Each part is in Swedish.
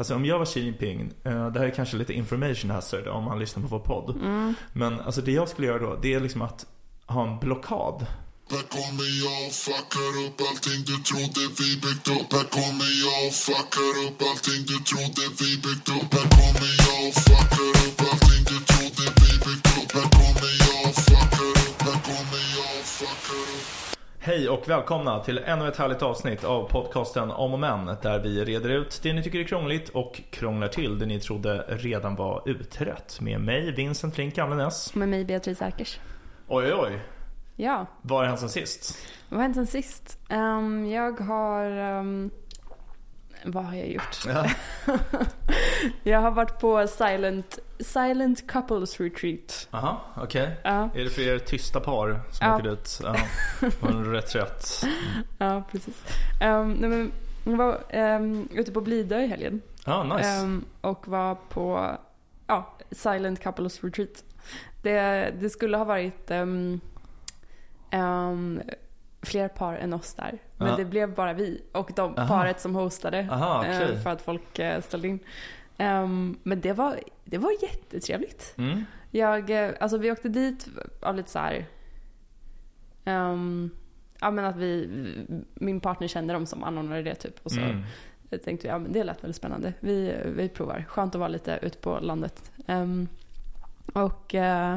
Alltså om jag var Xi Jinping, eh, det här är kanske lite information hazard om man lyssnar på vår podd. Mm. Men alltså det jag skulle göra då, det är liksom att ha en blockad. Här kommer jag och fuckar upp allting du trodde vi byggt upp Här kommer jag och fuckar upp allting du trodde vi byggt upp Här kommer jag och fuckar upp Hej och välkomna till ännu ett härligt avsnitt av podcasten Om och Men där vi reder ut det ni tycker är krångligt och krånglar till det ni trodde redan var utrett. Med mig, Vincent Flink Gamlenäs. Med mig Beatrice Erkers. Oj, oj, oj. Ja, Vad har hänt sen sist? vad har hänt sen sist? Ehm, jag har... ehm, vad har jag gjort? Ja. jag har varit på silent, silent couples retreat. Aha, okej. Ja, Är det för er tysta par som Ja. åker dit? Ja, på en reträtt. ja precis. Um, nej, men, jag var um, ute på Blidö i helgen. Ja, nice. Ehm, och var på ja, silent couples retreat. Det, det skulle ha varit um, um, fler par än oss där. Men Ja. det blev bara vi och de Aha. paret som hostade. Aha, eh, okej. för att folk eh, ställde in. Ehm, men det var, det var jättetrevligt. Mm. Jag, eh, alltså vi åkte dit av lite så här. ehm, ja men att vi, min partner kände dem som anordnade det typ. Och så Mm. jag tänkte ja men det lät väldigt spännande. Vi, vi provar. Skönt att vara lite ute på landet. Ehm, och uh,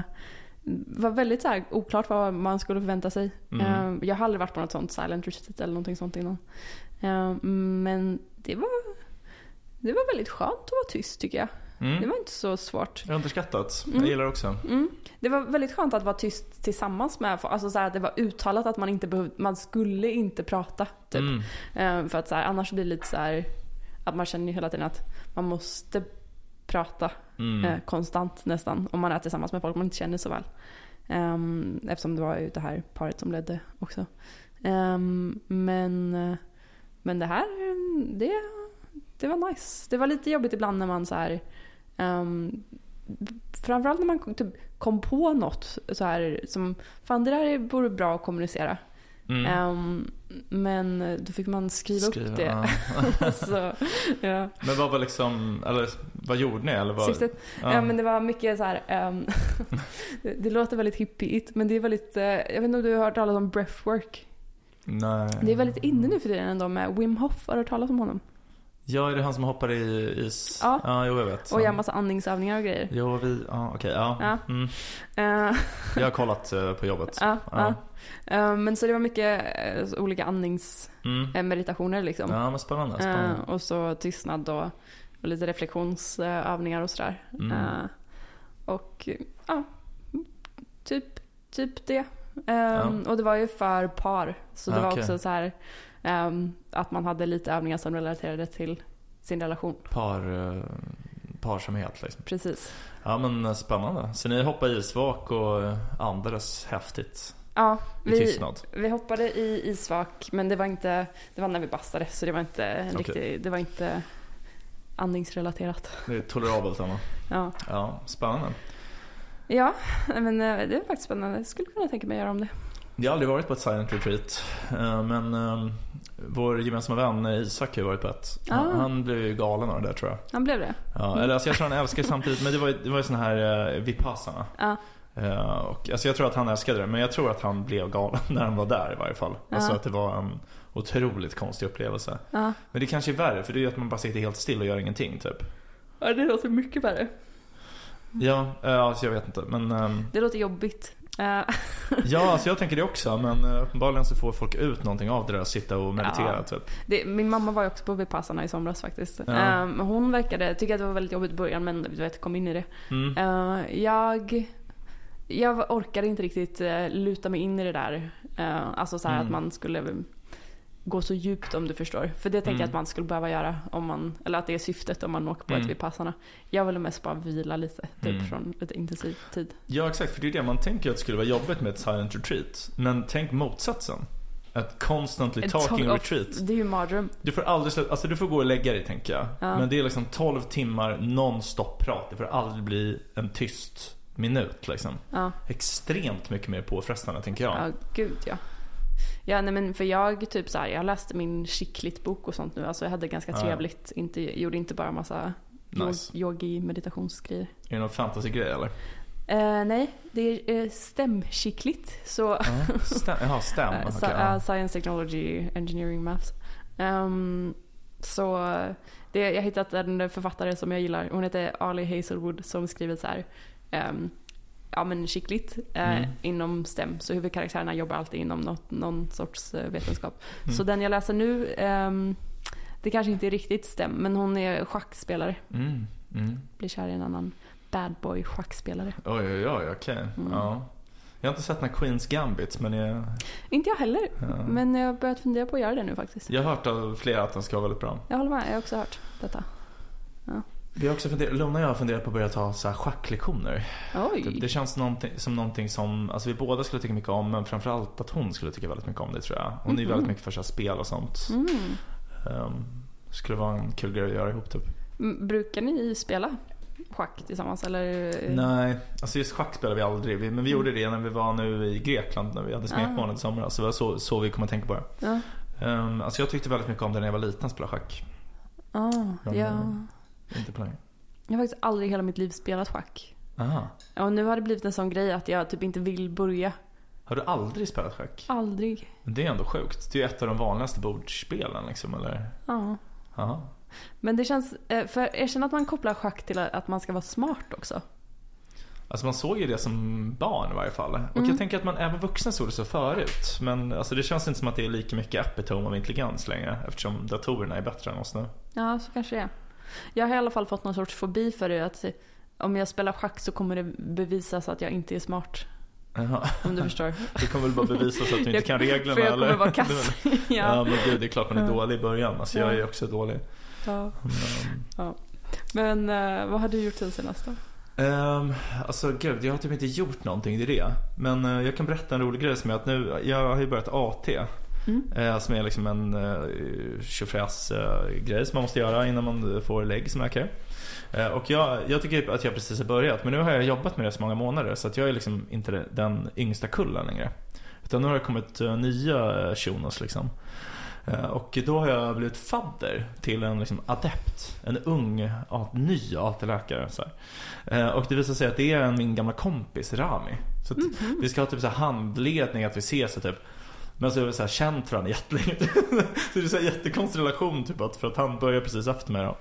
var väldigt så här, oklart vad man skulle förvänta sig. Mm. Ehm, jag har aldrig varit på något sånt silent retreat eller någonting sånt innan. Ehm, men det var, det var väldigt skönt att vara tyst tycker jag. Det Mm. var inte så svårt. Jag har underskattat. Mm. Jag gillar det också. Mm. Det var väldigt skönt att vara tyst tillsammans med folk. Alltså så här, att det var uttalat att man inte behövde, man skulle inte prata. Typ. Mm. Eh, för att så här, annars blir det lite så här att man känner ju hela tiden att man måste prata Mm. eh, konstant nästan. Om man är tillsammans med folk man inte känner så väl. Um, eftersom det var ju det här paret som ledde också. Um, men, eh, men det här, det, det var nice. Det var lite jobbigt ibland när man så här um, Framförallt när man kom, typ, kom på något så här som Fan det där vore bra att kommunicera. Mm. Ehm, men då fick man skriva, Skriva, upp det. ja. så, ja. Men vad var liksom, eller vad gjorde ni? Eller vad, Syftet. Ja. men det var mycket så här. ehm, det, det låter väldigt hippiigt men det är väldigt, eh, jag vet inte om du har hört talas om breathwork? Nej. Det är väldigt inne nu för tiden ändå med Wim Hof, har du hört talas om honom? Ja, är det han som hoppar i is? Ja. Ja, jo jag vet. Och gör Han- massa andningsövningar och grejer. Jo, vi, ja okej, ja. Ja. Mm. Eh, Jag har kollat eh, på jobbet. ja, Ja. Eh, men så det var mycket olika Mm. andningsmeditationer liksom. Ja, men spännande. spännande. Och så tystnad och, och lite reflektionsövningar och sådär. Mm. Och ja, typ, typ det. Och det var ju för par. Så det Ja, var okej. också så här ehm, att man hade lite övningar som relaterade till sin relation. Par, eh, parsamhet liksom. Precis. Ja men eh, spännande. Så ni hoppade isvak och eh, andades häftigt Ja, vi, vi hoppade i isvak men det var inte, det var när vi bastade så det var inte en Okej. riktig, det var inte andningsrelaterat. Det är tolerabelt ändå. Ja, Ja, spännande. ja men det var faktiskt spännande. Jag skulle kunna tänka mig att göra om det. Jag har aldrig varit på ett silent retreat. eh, Men eh, vår gemensamma vän eh, Isak har varit på ett. Han, Ah. han blev ju galen av det där tror jag. Han blev det. Ja, eller alltså jag tror han älskar det samtidigt, men det var ju, det var ju sån här uh, vipassana. Ja. Eh, och, alltså jag tror att han älskade det, men jag tror att han blev galen när han var där i varje fall. Alltså Ja. att det var en otroligt konstig upplevelse. Ja. Men det kanske är värre, för det är ju att man bara sitter helt still och gör ingenting typ. ja, det låter mycket värre. Ja, alltså jag vet inte. Men ehm, Det låter jobbigt. Eh, ja, alltså jag tänker det också. Men uh, uppenbarligen så får folk ut någonting av det där, att sitta och meditera Ja. typ. det, min mamma var ju också på Vipassana i somras faktiskt. Ja. Eh, men hon verkade tycka att det var väldigt jobbigt i början men du vet, kom in i det. Mm. Eh, jag, jag orkade inte riktigt eh, luta mig in i det där. Eh, alltså så Mm. att man skulle gå så djupt om du förstår. För det tänker Mm. jag att man skulle behöva göra om man, eller att det är syftet om man åker på Mm. ett Vipassana. Jag ville mest bara vila lite, typ Mm. från lite intensiv tid. Ja, exakt. För det är det man tänker att det skulle vara jobbigt med ett silent retreat. Men tänk motsatsen. Ett constantly talking tag- retreat. Det är ju mardröm. Du får aldrig sluta, alltså du får gå och lägga dig tänker jag. Ja. Men det är liksom 12 timmar non-stop prat. Det får aldrig bli en tyst minut liksom. Ja, Extremt mycket mer påfrestande tänker jag. ja gud ja. Ja, nej men för jag typ så här, jag läste min Chicklit-bok och sånt nu. Alltså jag hade ganska Ja. trevligt. Inte, gjorde inte bara massa Nice. yogi meditationsgrejer. Är det någon fantasy-grej eller? Eh, nej, det är uh, STEM-chicklit. Så Ja, stäm, jaha, stäm. Eh, okej, sci- ja. eh, Science, Technology, Engineering, Maths. Ehm, så eh, det, jag har hittat en författare som jag gillar. Hon heter Ali Hazelwood som skriver så här. ehm, ja men skickligt eh, Mm. inom STEM. Så huvudkaraktärerna jobbar alltid inom något, någon sorts eh, vetenskap. Mm. Så den jag läser nu, ehm, det kanske inte är riktigt STEM, men hon är schackspelare. Mm, mm. Blir kär i en annan bad boy schackspelare. Oj, oj, oj, okej. Mm. Ja. Jag har inte sett några Queens Gambit, men jag, Inte jag heller, Ja. men jag har börjat fundera på att göra det nu faktiskt. jag har hört av flera att den ska vara väldigt bra. Jag håller med, jag har också hört detta. Vi har också funderat, Luna och jag har funderat på att börja ta så här schacklektioner. Det, det känns någonting, som någonting som alltså vi båda skulle tycka mycket om, men framförallt att hon skulle tycka väldigt mycket om det tror jag. Hon är ju Mhm. väldigt mycket för så spel och sånt. Mm. Um, skulle vara en kul grej att göra ihop typ. Brukar ni spela schack tillsammans eller? Nej, alltså just schack spelar vi aldrig. Men vi gjorde det när vi var nu i Grekland när vi hade smekmånad i somras. Så det var så, så vi kom att tänka på det. Ja. Um, alltså jag tyckte väldigt mycket om det när jag var liten, spela schack. Ah, Ja, ja. men- Inte länge. Jag har faktiskt aldrig i hela mitt liv spelat schack. Aha. Och nu har det blivit en sån grej att jag typ inte vill börja. Har du aldrig spelat schack? Aldrig. Det är ändå sjukt. Det är ju ett av de vanligaste bordspelen liksom, eller? Ja. Aha. Men det känns, eh, för jag känner att man kopplar schack till att man ska vara smart också. Alltså man såg ju det som barn i varje fall. Och Mm. jag tänker att man även vuxna såg det så förut. Men alltså det känns inte som att det är lika mycket epitome av intelligens längre. Eftersom datorerna är bättre än oss nu. Ja, så kanske det är. Jag har i alla fall fått någon sorts fobi för det. Att om jag spelar schack så kommer det bevisas att jag inte är smart. Jaha. Om du förstår. Det kommer väl bara bevisa så att du inte Jag- kan reglerna För jag kommer eller? vara kass. Ja. ja. men gud, det är klart man är Ja. dålig i början. Alltså jag är Ja. också dålig. ja. Men, Men eh, vad har du gjort sen senast då? Ehm, alltså gud, jag har typ inte gjort någonting i det. Men eh, jag kan berätta en rolig grej som är att nu, jag har ju börjat AT. Mm. eh, som är liksom en uh, tjofräs eh, som man måste göra innan man får lägg som läkare. Eh, och jag, jag tycker att jag precis har börjat. Men nu har jag jobbat med det så många månader. Så att jag är liksom inte den yngsta kullen längre. Utan nu har det kommit nya shunos liksom. Eh, Och då har jag blivit fadder till en liksom adept, en ung, ny AT-läkare. Eh, Och det visar sig att det är en, min gamla kompis Rami. Så att vi ska ha typ så handledning, att vi ses och typ men så har vi så här känt varandra jättelänge. så det är här jättekonstig relation typ att, för att han börjar precis efter mig då.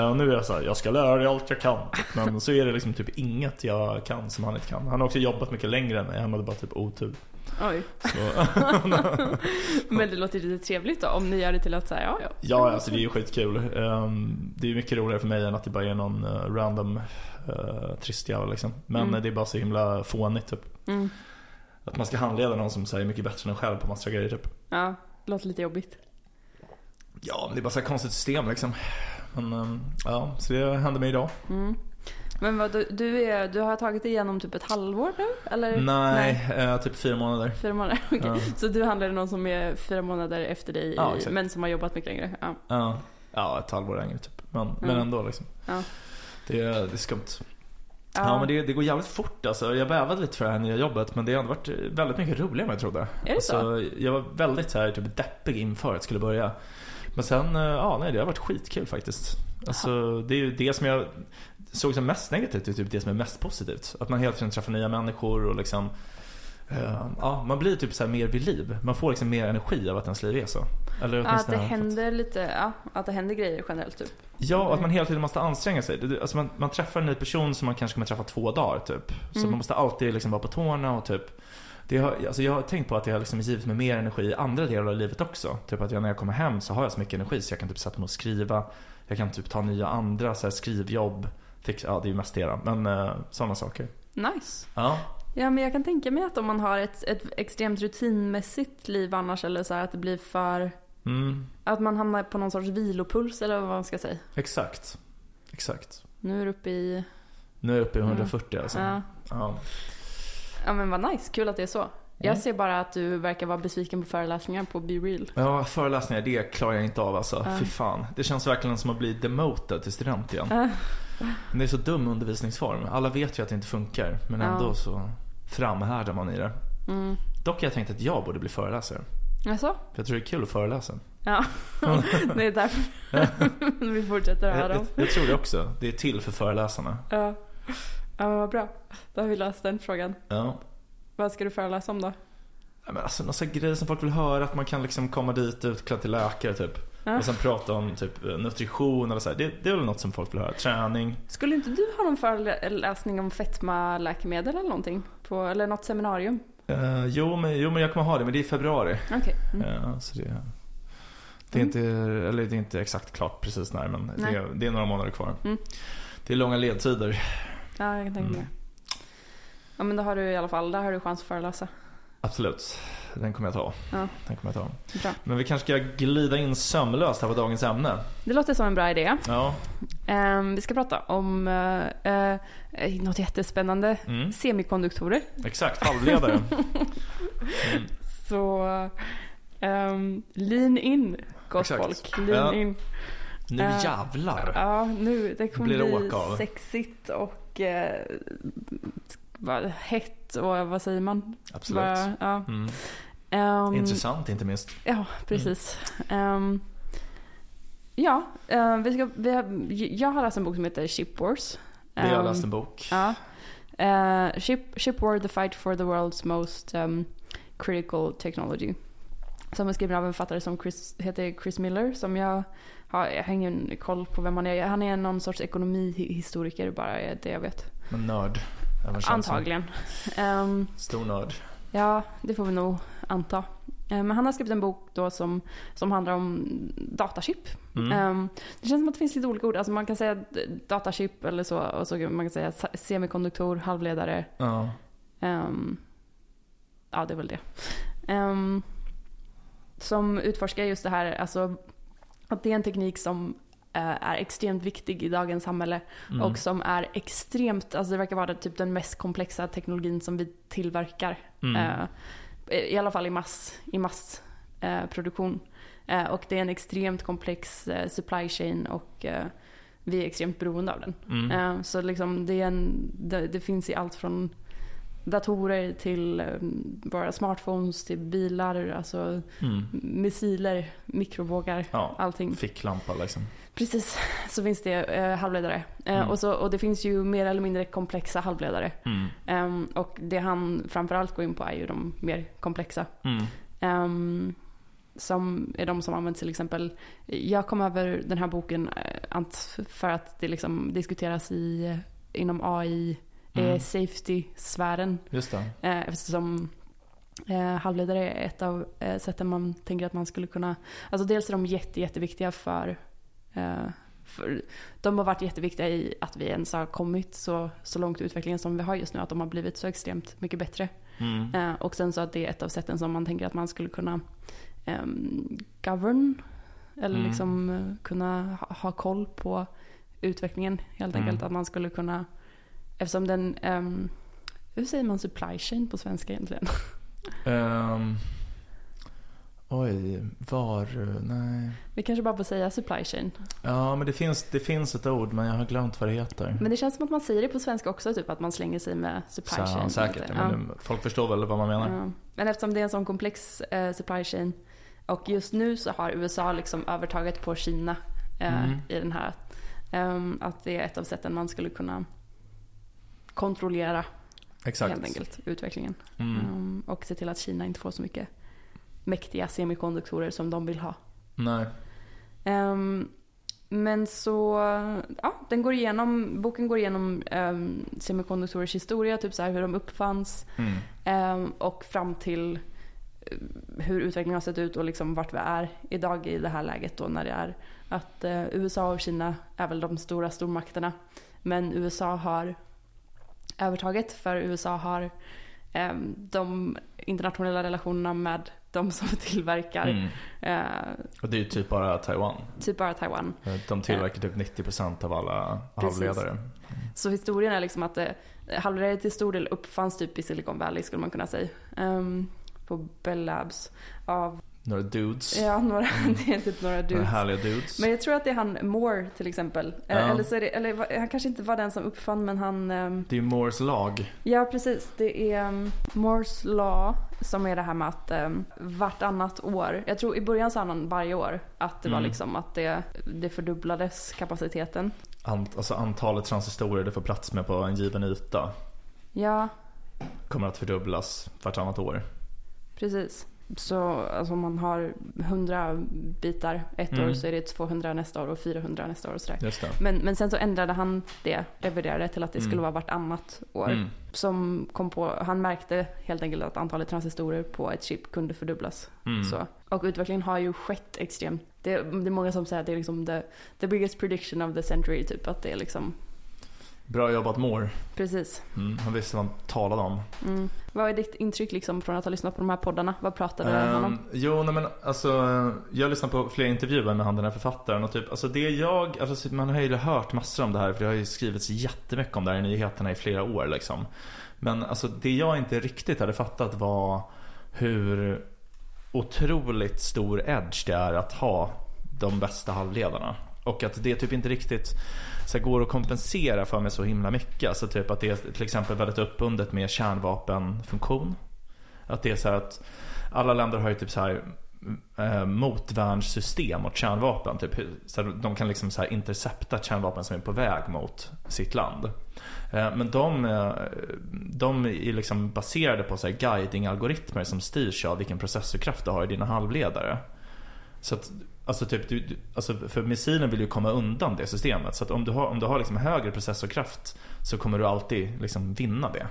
Eh, Och nu är jag så här, jag ska lära dig allt jag kan. Men så är det liksom typ inget jag kan som han inte kan. Han har också jobbat mycket längre än mig, han hade bara typ otur. Oj. Men det låter lite trevligt då om ni gör det till att säga ja ja. Ja, alltså det är ju skitkul. Ehm, Det är mycket roligare för mig än att det bara är någon eh, random uh, trist jävel liksom. Men Mm. eh, det är bara så himla fånigt typ. Mm. Att man ska handleda någon som säger mycket bättre än en själv på massa grejer typ. Ja, det låter lite jobbigt. Ja, men det är bara så här konstigt system liksom. Men ehm, ja, så det hände mig idag. Mm. Men vad, du, du, är, du har tagit dig igenom typ ett halvår nu? Eller? Nej, eh, typ fyra månader. Fyra månader? Okej. Ja. Så du handlar någon som är fyra månader efter dig Ja, i, men som har jobbat mycket längre? Ja. Ja, ja ett halvår längre typ. Men, men Mm. ändå liksom. Det, det är skumt. Ja, men det, det går jävligt fort alltså. Jag bävade lite för det här nya jobbet men det har ändå varit väldigt mycket roligare än vad jag trodde. Är det så? alltså, Jag var väldigt så här, typ deppig inför att jag skulle börja. Men sen, eh, ja nej det har varit skitkul faktiskt. Alltså det är ju det som jag såg som mest negativt, är typ det som är mest positivt. Att man hela tiden träffar nya människor och liksom eh, Ja, man blir typ så mer vid liv. Man får liksom mer energi av att ens liv är så. Eller Ja, att det jag fått. händer lite, ja, att det händer grejer generellt typ. Ja, och att man hela tiden måste anstränga sig. Alltså man, man träffar en ny person som man kanske kommer träffa två dagar typ. Så Mm. man måste alltid liksom vara på tårna och typ det har, alltså jag har tänkt på att det har liksom givit mig mer energi i andra delar av livet också. Typ att jag, när jag kommer hem så har jag så mycket energi så jag kan typ sätta mig och skriva. Jag kan typ ta nya andra så här, skrivjobb. Fix, ja, det är ju mest det. Men uh, sådana saker. Nice. Ja. Ja, men jag kan tänka mig att om man har ett, ett extremt rutinmässigt liv annars eller så här att det blir för... Mm, Att man hamnar på någon sorts vilopuls eller vad man ska säga. exakt. Exakt. Nu är du uppe i... Nu är jag uppe i Mm. 140 alltså. Ja. Ja. ja, men vad nice. Kul att det är så. Jag Mm. ser bara att du verkar vara besviken på föreläsningar på Be Real. Ja, föreläsningar, det klarar jag inte av alltså. Ja. Fy fan. Det känns verkligen som att bli demoted till student igen. Ja. Men det är så dum undervisningsform. Alla vet ju att det inte funkar. Men ändå så framhärdar man i det. Mm. Dock har jag tänkt att jag borde bli föreläsare. Alltså? För jag tror det är kul att föreläsa. Ja, det är därför vi fortsätter Jag, här jag, jag tror det också. Det är till för föreläsarna. Ja. ja, men vad bra. Då har vi löst den frågan. Ja. Vad ska du föreläsa om då? Ja, men alltså någon sån grej som folk vill höra. Att man kan liksom komma dit utklädd till läkare typ. Ja. Och sen prata om typ nutrition eller så här. Det, det är väl något som folk vill höra. Träning. Skulle inte du ha någon föreläsning om fetma-läkemedel eller någonting? På, eller något seminarium? Eh, jo, men, jo men jag kommer ha det. Men det är i februari. Okej. Mm. Eh, så det, det, är Mm. inte, eller det är inte exakt klart precis när. Men Nej. det, är- det är några månader kvar. Mm. Det är långa ledtider. Ja, jag kan tänka Mm. Ja, men då har du i alla fall, där har du chans att föreläsa. Absolut. Den kommer jag ta. Ja. Den kommer jag ta. Bra. Men vi kanske ska glida in sömlöst här på dagens ämne. Det låter som en bra idé. Ja. Ehm, vi ska prata om uh, uh, något jättespännande. Mm. Semikonduktorer. Exakt, halvledare. Mm. Så um, lean in, gott Exakt. folk. Lean Ja. in. Nu Eh, jävlar. Ja, nu. Det kommer Blir det bli sexigt och vad- hett och vad säger man? Absolut. Bara, ja. Mm. Ehm, Intressant inte minst. Ja, precis. Ehm, ja, eh, vi ska, vi har, jag har läst en bok som heter Ship Wars. Vi har läst en bok. Ja. Eh, Ship, Ship War, The Fight for the World's Most um, Critical Technology. Som är skriven av en författare som Chris, heter Chris Miller. Som jag har, jag har ingen koll på vem han är. Han är någon sorts ekonomihistoriker bara, är det jag vet. Men nörd. Antagligen. Ehm, Stor nörd. Ja, det får vi nog anta. Eh, Men han har skrivit en bok då som, som handlar om datachip. Mm. Ehm, Det känns som att det finns lite olika ord. Alltså man kan säga datachip eller så. Och så man kan säga semikonduktor, halvledare. Ja. Ehm, ja, det är väl det. Ehm, som utforskar just det här, alltså att det är en teknik som är extremt viktig i dagens samhälle. Mm. Och som är extremt, alltså det verkar vara typ den mest komplexa teknologin som vi tillverkar. Mm. Eh, I alla fall i mass, i massproduktion. Eh, eh, och det är en extremt komplex eh, supply chain och eh, vi är extremt beroende av den. Mm. Eh, så liksom det, en, det, det finns i allt från datorer till eh, våra smartphones till bilar, alltså Mm. missiler, mikrovågar, Ja. allting. Ficklampa liksom. Precis, så finns det eh, halvledare. Eh, Mm. och, så, och det finns ju mer eller mindre komplexa halvledare. Mm. Ehm, och det han framförallt går in på är ju de mer komplexa. Mm. Ehm, som är de som används till exempel. Jag kom över den här boken eh, för att det liksom diskuteras i, eh, inom AI, Mm. eh, safety-sfären. Just det. Eh, eftersom eh, halvledare är ett av eh, sätten man tänker att man skulle kunna... Alltså dels är de jätte, jätteviktiga för, eh, för... De har varit jätteviktiga i att vi ens har kommit så, så långt i utvecklingen som vi har just nu. Att de har blivit så extremt mycket bättre. Mm. Eh, och sen så att det är ett av sätten som man tänker att man skulle kunna um, govern. Eller Mm. liksom eh, kunna ha, ha koll på utvecklingen helt Mm. enkelt. Att man skulle kunna, eftersom den, ehm, hur säger man supply chain på svenska egentligen? Ehm. Oj, var... Nej. Vi kanske bara får säga supply chain. Ja, men det finns, det finns ett ord men jag har glömt vad det heter. Men det känns som att man säger det på svenska också, typ att man slänger sig med supply Så, chain. säkert. Ja. Men folk förstår väl vad man menar. Ja. Men eftersom det är en sån komplex eh, supply chain och just nu så har USA liksom övertaget på Kina eh, Mm. i den här. ehm, att det är ett av sätten man skulle kunna kontrollera Exakt. helt enkelt utvecklingen. Mm. Ehm, och se till att Kina inte får så mycket mäktiga semikonduktorer som de vill ha. Nej. Ehm, men så, ja, den går igenom, boken går igenom um, semikonduktorers historia, typ så här hur de uppfanns Mm. ehm, och fram till eh, hur utvecklingen har sett ut och liksom vart vi är idag i det här läget då när det är att eh, USA och Kina är väl de stora stormakterna. Men USA har övertaget för USA har ehm, de internationella relationerna med de som tillverkar Mm. eh, Och det är ju typ bara Taiwan. typ bara Taiwan. De tillverkar typ 90% av alla Precis. halvledare. Så historien är liksom att eh, halvledare till stor del uppfanns typ i Silicon Valley skulle man kunna säga. Ehm, på Bell Labs av Några dudes. Ja, några, det är typ några Några dudes. härliga dudes. Men jag tror att det är han Moore till exempel. Ja. Eller, så är det, eller han kanske inte var den som uppfann men han... ehm, Det är Moores lag. Ja precis, det är um, Moore's Law som är det här med att um, vartannat år, jag tror i början sa han varje år att det var Mm. liksom att det, det fördubblades kapaciteten. Ant, alltså antalet transistorer det får plats med på en given yta Ja, kommer att fördubblas vartannat år. precis. Så alltså, om man har 100 bitar ett Mm. år så är det 200 nästa år och 400 nästa år och sådär. Men, men sen så ändrade han det, reviderade till att det skulle Mm. vara vartannat år. Mm. Som kom på, han märkte helt enkelt att antalet transistorer på ett chip kunde fördubblas. Mm. Så. Och utvecklingen har ju skett extremt. Det, det är många som säger att det är liksom the, the biggest prediction of the century typ. Att det är liksom, Bra jobbat Moore. precis. Mm. Han visste vad han talade om. Mm. Vad är ditt intryck liksom från att ha lyssnat på de här poddarna? Vad pratade han om? Um, jo, nej men alltså Jag har lyssnat på flera intervjuer med han den här författaren och typ, alltså det jag, alltså man har ju hört massor om det här för det har ju skrivits jättemycket om det här i nyheterna i flera år liksom. Men alltså det jag inte riktigt hade fattat var hur otroligt stor edge det är att ha de bästa halvledarna. Och att det typ inte riktigt så här, går att kompensera för mig så himla mycket. Alltså typ att det är till exempel väldigt uppbundet med kärnvapenfunktion. Att det är så här att alla länder har ju typ så här eh, motvärnssystem mot kärnvapen. Typ, så här, de kan liksom så här intercepta kärnvapen som är på väg mot sitt land. Eh, men de, eh, de är liksom baserade på så här guiding-algoritmer som styrs av vilken processorkraft du har i dina halvledare. Så att, alltså typ, du, du- alltså för missilen vill ju komma undan det systemet. Så om du har, om du har liksom högre processorkraft så kommer du alltid liksom vinna det.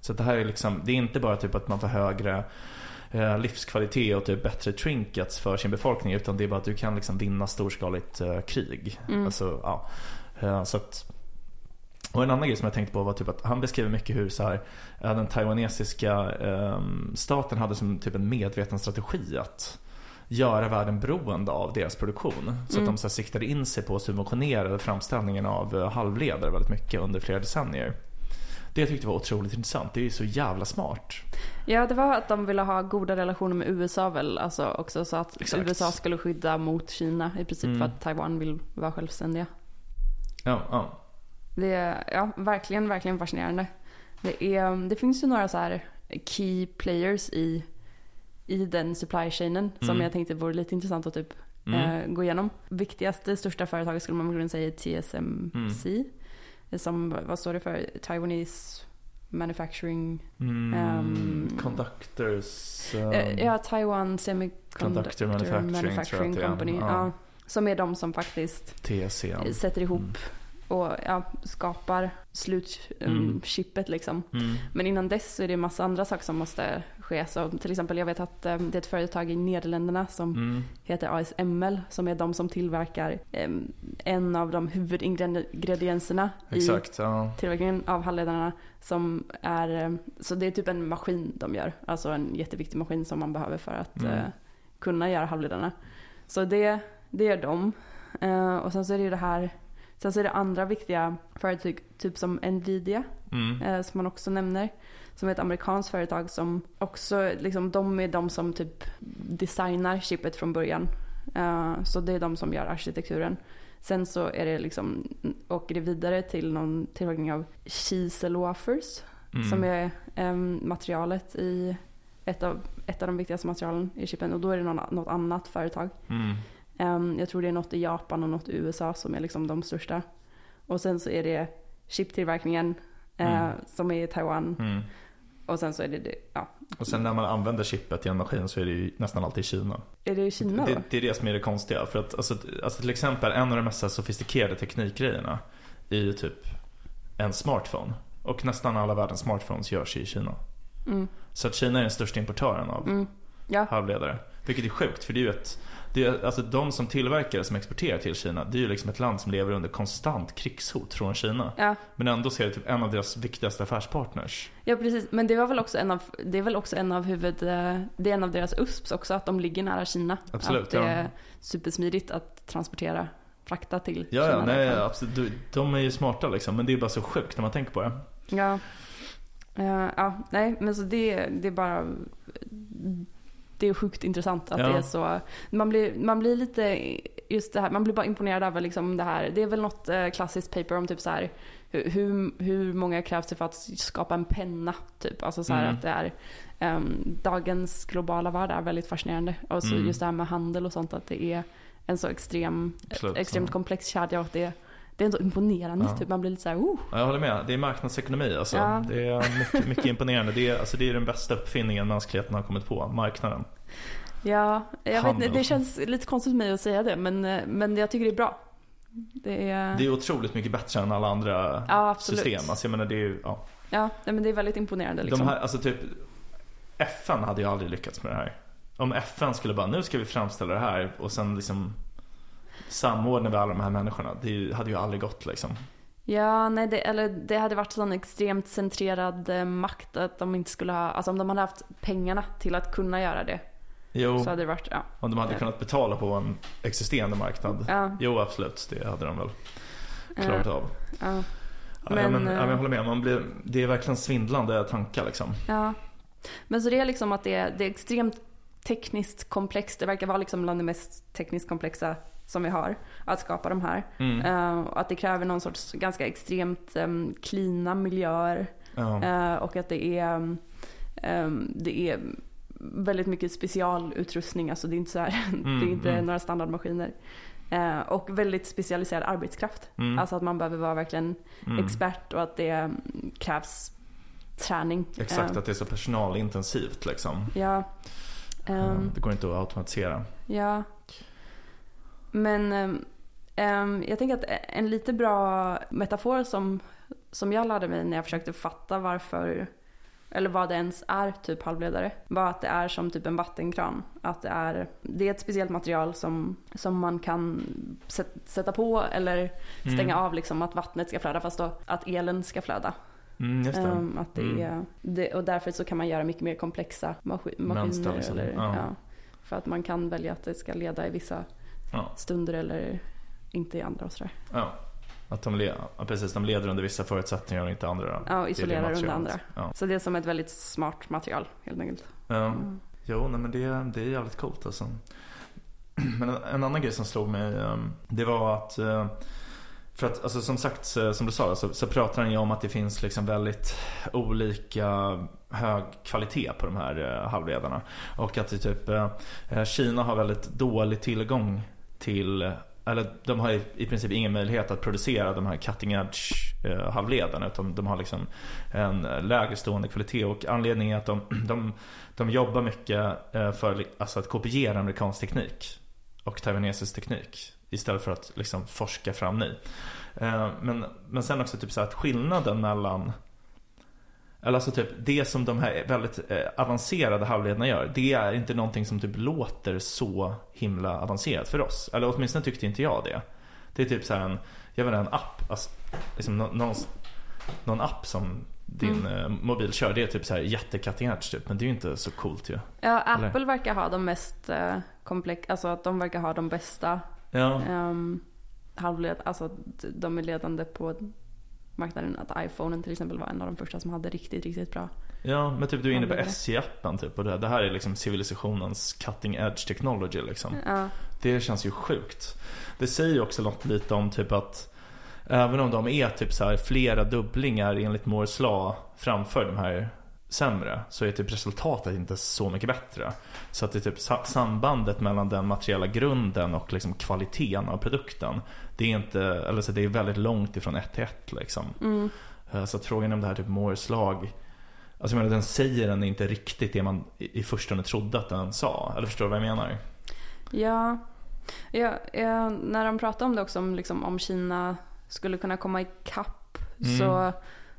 Så det här är liksom, det är inte bara typ att man får högre eh, livskvalitet och typ bättre trinkets för sin befolkning. Utan det är bara att du kan liksom vinna storskaligt eh, krig. Mm. Alltså, ja. Eh, så att, och en annan grej som jag tänkte på var typ att han beskriver mycket hur så här, eh, den taiwanesiska eh, staten hade som typ en medveten strategi att göra världen beroende av deras produktion. Så Mm. att de så här, siktade in sig på att subventionera framställningen av eh, halvledare väldigt mycket under flera decennier. Det jag tyckte var otroligt intressant. Det är ju så jävla smart. Ja, det var att de ville ha goda relationer med USA väl. Alltså också så att Exakt. USA skulle skydda mot Kina i princip Mm. för att Taiwan vill vara självständiga. Ja, ja. Det är ja, verkligen, verkligen fascinerande. Det, är, det finns ju några så här key players i, i den supply chainen som Mm. jag tänkte vore lite intressant att typ Mm. eh, gå igenom. Viktigaste, största företaget skulle man väl säga är TSMC. Som, vad står det för? Taiwanese Manufacturing. Mm, Ehm, conductors. um, Eh, ja, Taiwan Semiconductor Conductor Manufacturing, Manufacturing. Company. Ja. Ja. som är de som faktiskt TC. ja. sätter ihop Mm. och ja, skapar slutchippet Mm. chippet liksom. Mm. Men innan dess så är det massa andra saker som måste ske. Så till exempel jag vet att eh, det är ett företag i Nederländerna som Mm. heter ASML som är de som tillverkar en av de huvudingredienserna i Exakt, ja. tillverkningen av halvledarna som är, eh, så det är typ en maskin de gör. Alltså en jätteviktig maskin som man behöver för att Mm. eh, kunna göra halvledarna. Så det, det gör de. Och sen så är det ju det här, sen så är det andra viktiga företag, typ som Nvidia, Mm. som man också nämner. Som är ett amerikanskt företag som också, liksom de är de som typ designar chippet från början. Eh, så det är de som gör arkitekturen. Sen så är det liksom, åker det vidare till någon tillverkning av chisel wafers. Mm. Som är em, materialet i ett av, ett av de viktigaste materialen i chippen. Och då är det någon, något annat företag. Mm. Em, jag tror det är något i Japan och något i USA som är liksom de största. Och sen så är det chiptillverkningen eh, Mm. som är i Taiwan. Och sen så är det, det ja. Och sen när man använder chippet i en maskin så är det ju nästan alltid i Kina. Är det i Kina då? Det, det är det som är det konstiga. För att alltså, alltså till exempel en av de mest sofistikerade teknikgrejerna är ju typ en smartphone. Och nästan alla världens smartphones görs i Kina. Mm. Så att Kina är den största importören av Mm. Ja. halvledare. Vilket är sjukt för det är ju ett det är, alltså de som tillverkar som exporterar till Kina Det är ju liksom ett land som lever under konstant krigshot från Kina. Ja. Men ändå så är det typ en av deras viktigaste affärspartners. ja, precis. Men det var väl också en av, det är väl också en av huvud, eh, det är en av deras USPs också, att de ligger nära Kina. Absolut, Att det ja. är supersmidigt att transportera, frakta till Ja, ja Kina nej, därifrån. absolut. Du- De är ju smarta liksom. Men det är bara så sjukt när man tänker på det. Ja. Eh, ja, nej, men så det, det är bara det är sjukt intressant att Ja. det är så. Man blir, man blir lite, just det här, man blir bara imponerad över liksom det här. Det är väl något eh, klassiskt paper om typ så här hur, hur, många krävs det för att skapa en penna typ. Alltså så Mm. att det är ehm, dagens globala värld är väldigt fascinerande. Och så Mm. just det här med handel och sånt att det är en så extrem, Absolut. extremt komplex kedja och det, det är ändå imponerande. Ja. Typ. Man blir lite så här, oh. Ja, jag håller med. Det är marknadsekonomi alltså. Ja. Det är mycket, mycket imponerande. Det är, alltså, det är den bästa uppfinningen mänskligheten har kommit på. Marknaden. Ja, jag vet Handel. det känns lite konstigt för mig att säga det men, eh, men jag tycker det är bra. Det är, Det är otroligt mycket bättre än alla andra ja, system. Alltså, jag menar, det är ja. Ja, men det är väldigt imponerande liksom. De här, alltså typ FN hade ju aldrig lyckats med det här. Om FN skulle bara, nu ska vi framställa det här och sen liksom samordna med alla de här människorna. Det hade ju aldrig gått liksom. Ja, nej, det, eller det hade varit sån extremt centrerad eh, makt att de inte skulle ha, alltså om de hade haft pengarna till att kunna göra det Jo, så hade det varit, ja. om de hade Ja. kunnat betala på en existerande marknad. Ja, Jo, absolut. Det hade de väl klarat eh, av. ja, Ja, Men, ja, eh, men jag håller med. Man blir, det är verkligen svindlande tankar liksom. ja. Men så det är liksom att det är, det är extremt tekniskt komplext. Det verkar vara liksom bland det mest tekniskt komplexa som vi har att skapa de här. Mm. Och att det kräver någon sorts ganska extremt um, klina miljöer. Ja. Eh, och att det är, um, um, det är väldigt mycket specialutrustning. Alltså det är inte, så här, det är inte mm. några standardmaskiner. Eh, och väldigt specialiserad arbetskraft. Mm. Alltså att man behöver vara verkligen Mm. expert och att det mm, krävs träning. Exakt, att det är så personalintensivt liksom. Ja. Ehm, det går inte att automatisera. Ja. Men ehm, jag tänker att en lite bra metafor som, som jag lärde mig när jag försökte fatta varför eller vad det ens är typ halvledare var att det är som typ en vattenkran. Att det är, det är ett speciellt material som, som man kan sätt, sätta på eller stänga Mm. av liksom att vattnet ska flöda fast då att elen ska flöda. Mm, det. Ehm, att det Mm. är, det, och därför så kan man göra mycket mer komplexa maskin, maskiner. Liksom. Eller, Ja. ja. För att man kan välja att det ska leda i vissa Ja. stunder eller inte i andra och sådär. Ja. Att de, le- ja, precis, de leder under vissa förutsättningar och inte andra. Ja, isolerar under andra. Ja. Så det är som ett väldigt smart material helt enkelt. Ja. Mm. Jo, nej, men det, det är jävligt coolt alltså. Men en, en annan grej som slog mig, um, det var att eh, för att alltså, som sagt, som du sa, så, så pratar han ju om att det finns liksom väldigt olika hög kvalitet på de här eh, halvledarna. Och att typ, eh, Kina har väldigt dålig tillgång till eller de har i, princip ingen möjlighet att producera de här cutting edge eh, halvledarna utan de har liksom en lägre stående kvalitet och anledningen är att de, de, de jobbar mycket eh, för alltså att kopiera amerikansk teknik och taiwanesisk teknik istället för att liksom forska fram ny. Eh, men, men sen också typ så att skillnaden mellan eller alltså typ det som de här väldigt eh, avancerade halvledarna gör Det är inte någonting som typ låter så himla avancerat för oss. Eller åtminstone tyckte inte jag det. Det är typ så här en, jag vet inte, en app. Alltså, liksom nå- någon, någon app som din eh, mobil kör. Det är typ så här typ Men det är ju inte så coolt ju. Ja, Eller? Apple verkar ha de mest eh, komplexa, alltså att de verkar ha de bästa Ja, um, halvled, alltså de är ledande på marknaden. Att iPhonen till exempel var en av de första som hade riktigt, riktigt bra. ja men typ du är inne på. SJ-appen typ och det, det här är liksom civilisationens cutting edge technology liksom Ja, Det känns ju sjukt. Det säger ju också något lite om typ att även om de är typ så här flera dubblingar enligt Moores law framför de här sämre så är typ resultatet inte så mycket bättre. Så att det är typ sa- sambandet mellan den materiella grunden och liksom kvaliteten av produkten. Det är inte, eller så det är väldigt långt ifrån ett till ett liksom. mm, Eh, Så att frågan om det här typ Moores lag Alltså jag menar den säger den inte riktigt det man i förstone trodde att den sa. Eller förstår du vad jag menar? ja. ja, ja när de pratar om det också, om, liksom, om Kina skulle kunna komma ikapp Mm. så,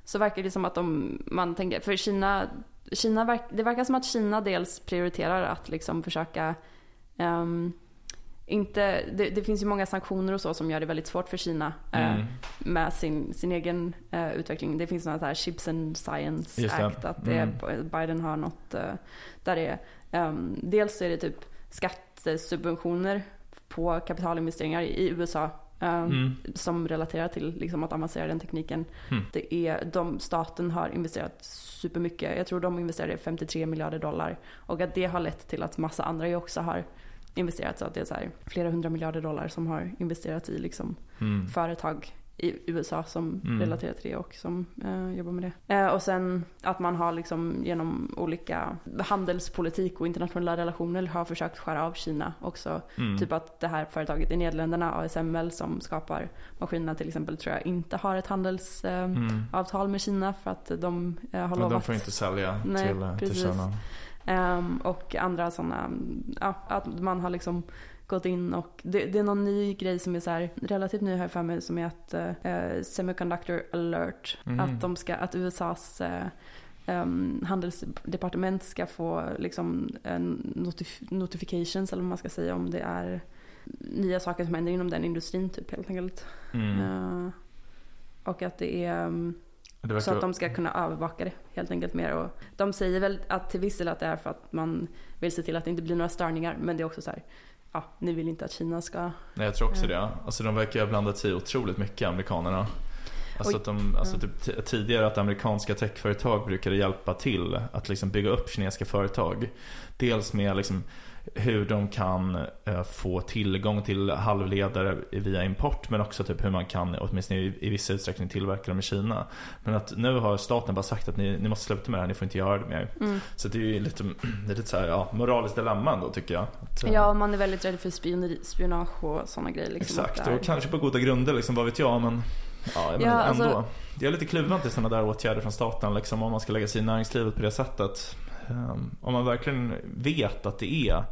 så verkar det som att de, man tänker, för Kina, Kina verk, det verkar som att Kina dels prioriterar att liksom försöka ehm, inte, det, det finns ju många sanktioner och så som gör det väldigt svårt för Kina eh, Mm. med sin, sin egen eh, utveckling. Det finns något här Chips and Science Just det. Act, att det, Mm. Biden har något eh, där det är, ehm, dels är det typ skattesubventioner på kapitalinvesteringar i USA eh, Mm. som relaterar till liksom, att avancera den tekniken. Mm. Det är, de, staten har investerat supermycket. Jag tror de investerade 53 miljarder dollar. Och att det har lett till att massa andra ju också har investerat. Så att det är så här, flera hundra miljarder dollar som har investerat i liksom, Mm. företag i USA som Mm. relaterar till det och som eh, jobbar med det. Eh, och sen att man har liksom genom olika handelspolitik och internationella relationer har försökt skära av Kina också. Mm. Typ att det här företaget i Nederländerna, ASML, som skapar maskinerna till exempel, tror jag inte har ett handelsavtal Mm. med Kina för att de eh, har lovat. de får inte sälja Nej, till, eh, till. Kina. Ehm, och andra sådana, ja, att man har liksom gått in och det, det är någon ny grej som är så här relativt ny här för mig som är att eh, Semiconductor alert, Mhm. att de ska, att USAs eh, ehm, handelsdepartement ska få liksom notif- notifications eller vad man ska säga om det är nya saker som händer inom den industrin typ helt enkelt. Mm. Eh, och att det är um. Så att de ska kunna övervaka det helt enkelt mer. Och de säger väl att till viss del att det är för att man vill se till att det inte blir några störningar. Men det är också så här, ja, ni vill inte att Kina ska... Nej, jag tror också Ja. det. Alltså de verkar ha blandat sig otroligt mycket, amerikanerna. Alltså, att de, alltså typ, tidigare att amerikanska techföretag brukade hjälpa till att liksom bygga upp kinesiska företag. Dels med liksom hur de kan eh, få tillgång till halvledare via import men också typ hur man kan åtminstone i, i vissa utsträckning tillverka dem i Kina. Men att nu har staten bara sagt att ni, ni måste sluta med det här, ni får inte göra det mer. Mm. Så det är ju lite, det är lite så här, ja, moraliskt dilemma ändå tycker jag. Att, eh, Ja, man är väldigt rädd för spioneri, spionage och sådana grejer. Liksom, Exakt, och kanske på goda grunder liksom, vad vet jag men Ja, men Ja, alltså- ändå. Jag är lite kluven till sådana där åtgärder från staten liksom, om man ska lägga sig i näringslivet på det sättet. Ehm, om man verkligen vet att det är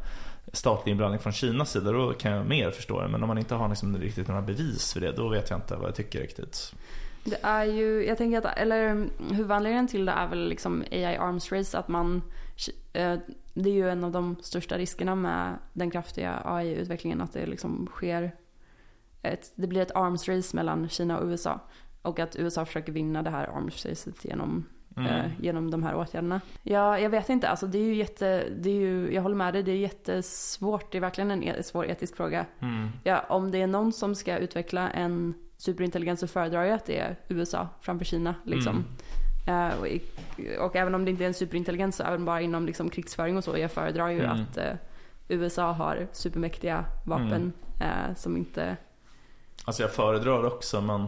statlig inblandning från Kinas sida då kan jag mer förstå det. Men om man inte har liksom riktigt några bevis för det då vet jag inte vad jag tycker riktigt. Det är ju, jag tänker att, eller huvudanledningen till det är väl liksom AI arms race, att man, eh, det är ju en av de största riskerna med den kraftiga AI-utvecklingen, att det liksom sker, ett, det blir ett arms race mellan Kina och USA. Och att USA försöker vinna det här arms racet genom, Mm. eh, genom de här åtgärderna. Ja, jag vet inte, alltså det är ju jätte, det är ju, jag håller med dig, det är jättesvårt, det är verkligen en e- svår etisk fråga. Mm. Ja, om det är någon som ska utveckla en superintelligens så föredrar jag att det är USA framför Kina. Liksom. Mm. Eh, och, och även om det inte är en superintelligens så även bara inom liksom, krigsföring och så. Jag föredrar ju Mm. att eh, USA har supermäktiga vapen eh, som inte... Alltså jag föredrar också men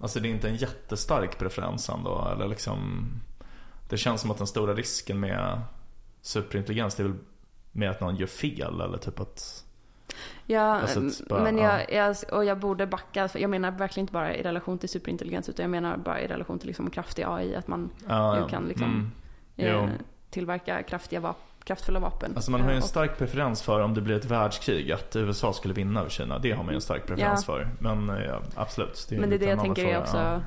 Alltså det är inte en jättestark preferens ändå eller liksom Det känns som att den stora risken med superintelligens det är väl med att någon gör fel eller typ att Ja, Alltså, bara- men jag, jag, och jag borde backa. Jag menar verkligen inte bara i relation till superintelligens utan jag menar bara i relation till liksom, kraftig AI. Att man Ja, Du kan liksom- mm. eh, tillverka kraftiga vap- kraftfulla vapen. Alltså man har ju en stark preferens för om det blir ett världskrig att USA skulle vinna över Kina. Det har man ju en stark preferens för. Men eh, ja, absolut. Det är Men det är det jag tänker är också ja.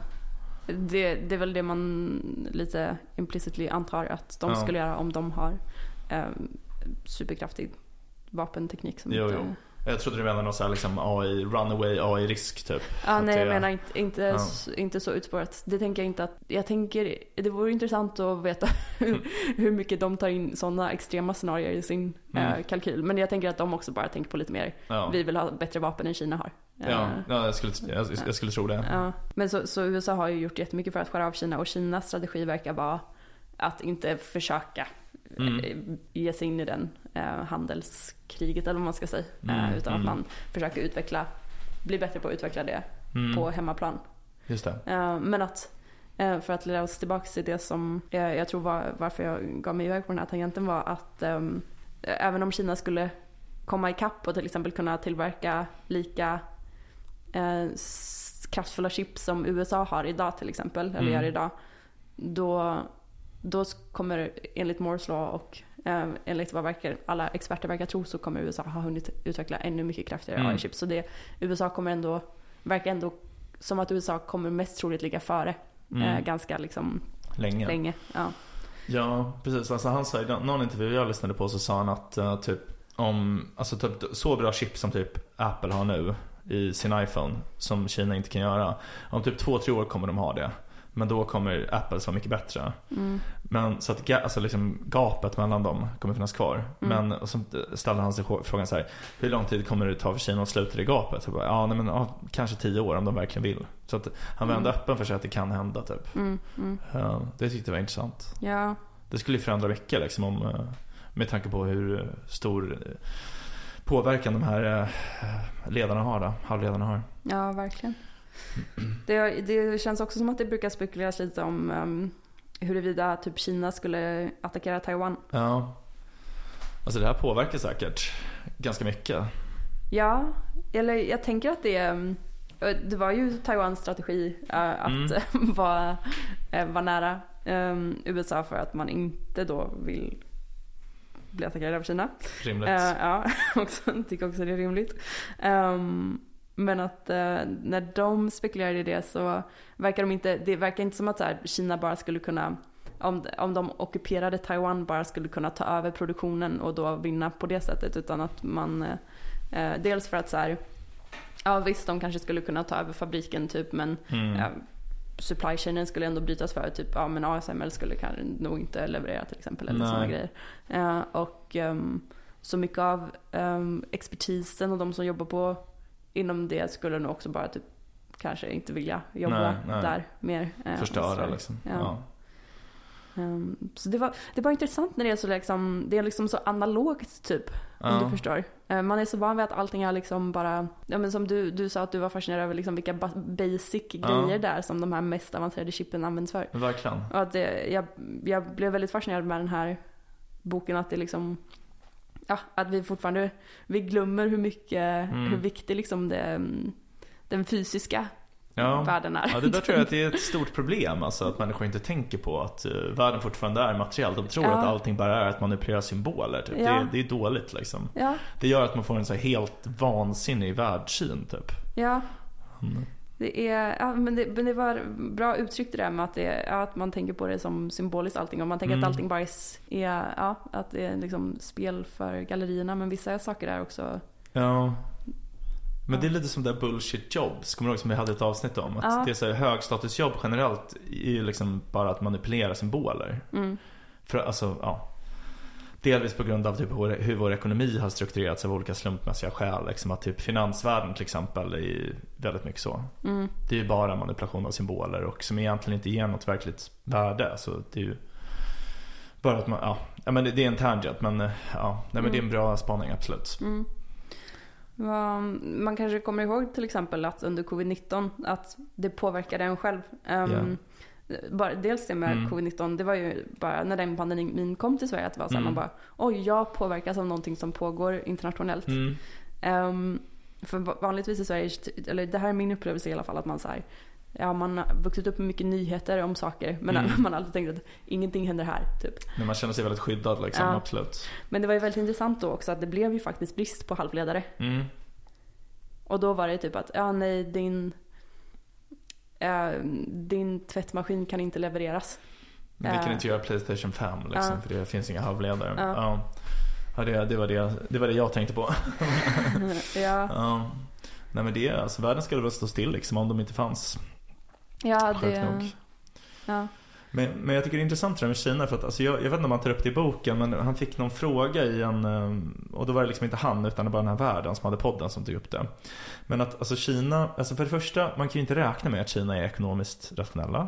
det, det är väl det man lite implicitly antar att de Ja. skulle göra om de har eh, superkraftig vapenteknik som Jo, inte... jo. Jag trodde du menade någon sån här liksom AI, runaway AI-risk typ. Ja, Att nej jag menar inte, inte, Ja. s- inte så utspårat. Det tänker jag inte att, jag tänker, det vore intressant att veta hur, hur mycket de tar in sådana extrema scenarier i sin Mm. eh, kalkyl. Men jag tänker att de också bara tänker på lite mer, Ja, vi vill ha bättre vapen än Kina har. Eh, ja, ja jag, skulle, jag, jag skulle tro det. Ja, men så, så USA har ju gjort jättemycket för att skära av Kina och Kinas strategi verkar vara att inte försöka Mm. eh, ge sig in i den eh, handelskriget eller vad man ska säga. Mm, Eh, utan mm. att man försöker utveckla, bli bättre på att utveckla det Mm. på hemmaplan. Just det. Eh, men att, eh, för att leda oss tillbaka till det som eh, jag tror var varför jag gav mig iväg på den här tangenten var att ehm, även om Kina skulle komma ikapp och till exempel kunna tillverka lika eh, kraftfulla chip som USA har idag till exempel, eller Mm. gör idag. Då, då kommer enligt Moores law och eh, enligt vad verkar, alla experter verkar tro så kommer USA ha hunnit utveckla ännu mycket kraftigare Mm. AI-chips. Så det, USA kommer ändå, verkar ändå som att USA kommer mest troligt ligga före Mm. eh, ganska liksom Länge. länge. Ja. Ja, precis. Alltså han sa i någon intervju jag lyssnade på så sa han att eh, typ om, alltså typ så bra chip som typ Apple har nu i sin iPhone som Kina inte kan göra. Om typ två, tre år kommer de ha det. Men då kommer Apples vara mycket bättre. Mm. Men så att alltså liksom gapet mellan dem kommer finnas kvar. Mm. Men och så ställde han sig frågan så här. Hur lång tid kommer det ta för Kina att sluta det gapet? Så bara, ja, nej, men, ja, kanske tio år om de verkligen vill. Så att han var ändå Mm. öppen för sig att det kan hända typ. Ja, det tyckte jag var intressant. Ja. Det skulle ju förändra mycket liksom om, eh, med tanke på hur stor eh, påverkan de här ledarna har då, halvledarna har. Ja, verkligen. Det, det känns också som att det brukar spekuleras lite om um, huruvida typ Kina skulle attackera Taiwan. Ja. Alltså det här påverkar säkert ganska mycket. Ja, eller jag tänker att det um, det var ju Taiwans strategi uh, att vara, uh, vara nära um, USA för att man inte då vill bli attackerad av Kina. Rimligt. Uh, ja, också, tycker också det är rimligt. Men att uh, när de spekulerade i det så verkar de inte, det verkar inte som att så här, Kina bara skulle kunna, om, om de ockuperade Taiwan bara skulle kunna ta över produktionen och då vinna på det sättet. Utan att man, uh, dels för att så här, ja visst de kanske skulle kunna ta över fabriken typ men Mm. ja, supply chainen skulle ändå brytas för. Typ, ja men ASML skulle kanske nog inte leverera till exempel. Eller sådana grejer. Eh, och ehm, så mycket av um, expertisen och de som jobbar på inom det skulle nog också bara typ kanske inte vilja jobba Nej, nej. där mer. eh, Förstöra liksom. Ja. Ja. Ehm, så det var, det var intressant när det är så liksom, det är liksom så analogt typ. Om Ja. du förstår. Eh, Man är så van vid att allting är liksom bara, ja men som du, du sa att du var fascinerad över liksom vilka ba- basic grejer där som de här mest avancerade chippen används för. Verkligen. Och att det, jag, jag blev väldigt fascinerad med den här boken att det liksom, ja att vi fortfarande, vi glömmer hur mycket, Mm. hur viktig liksom det, den fysiska Ja. världen är. Ja, det där tror jag att det är ett stort problem. Alltså att människor inte tänker på att uh, världen fortfarande är materiell. De tror Ja. att allting bara är att manipulera symboler. Typ. Ja. Det, det är dåligt liksom. Det gör att man får en så helt vansinnig världssyn typ. ja. Mm. Det är, ja, men, det, men det var bra uttryckt det där med att, det, ja, att man tänker på det som symboliskt allting. Och man tänker Mm. att allting bara är, är, ja, att det är liksom spel för gallerierna. Men vissa saker är också, Ja. Men det är lite som det där bullshit jobs. Kommer du ihåg som vi hade ett avsnitt om? Att Ja. det är så här, högstatusjobb generellt är ju liksom bara att manipulera symboler. mm, För alltså, ja. Delvis på grund av typ vår, hur vår ekonomi har strukturerats av olika slumpmässiga skäl. Liksom att typ finansvärlden till exempel är väldigt mycket så. mm, Det är ju bara manipulation av symboler och som egentligen inte ger något verkligt värde. Så det är ju bara att man, ja. ja men det, är en tangent men eh, ja. Nej men det är en bra spaning absolut. mm. Man kanske kommer ihåg till exempel att under covid-19 att det påverkade en själv. Ehm, bara, dels det med Mm. covid-19, det var ju bara när den pandemin kom till Sverige att det var så här, Mm. man bara oj jag påverkas av någonting som pågår internationellt. Mm. Ehm, för va- vanligtvis i Sverige, eller det här är min upplevelse i alla fall, att man så här, ja man har vuxit upp med mycket nyheter om saker men Mm. man har alltid tänkt att ingenting händer här typ. Men man känner sig väldigt skyddad liksom, Ja. absolut. Men det var ju väldigt intressant då också att det blev ju faktiskt brist på halvledare. Mm. Och då var det typ att, ja nej din, din tvättmaskin kan inte levereras. Men vi kan Eh. inte göra Playstation 5 liksom, Ja. för det finns inga halvledare. Ja. Ja. Ja, det, det, var det, det var det jag tänkte på. ja, Ja. Nej men det, alltså världen skulle väl stå still liksom om de inte fanns. ja Sjukt det, nog. ja. Men, men jag tycker det är intressant det där med Kina för att alltså jag, jag vet inte om han tar upp det i boken men han fick någon fråga i en ehm, och då var det liksom inte han utan det var den här världen som hade podden som tog upp det. Men att alltså Kina, alltså för det första man kan ju inte räkna med att Kina är ekonomiskt rationella.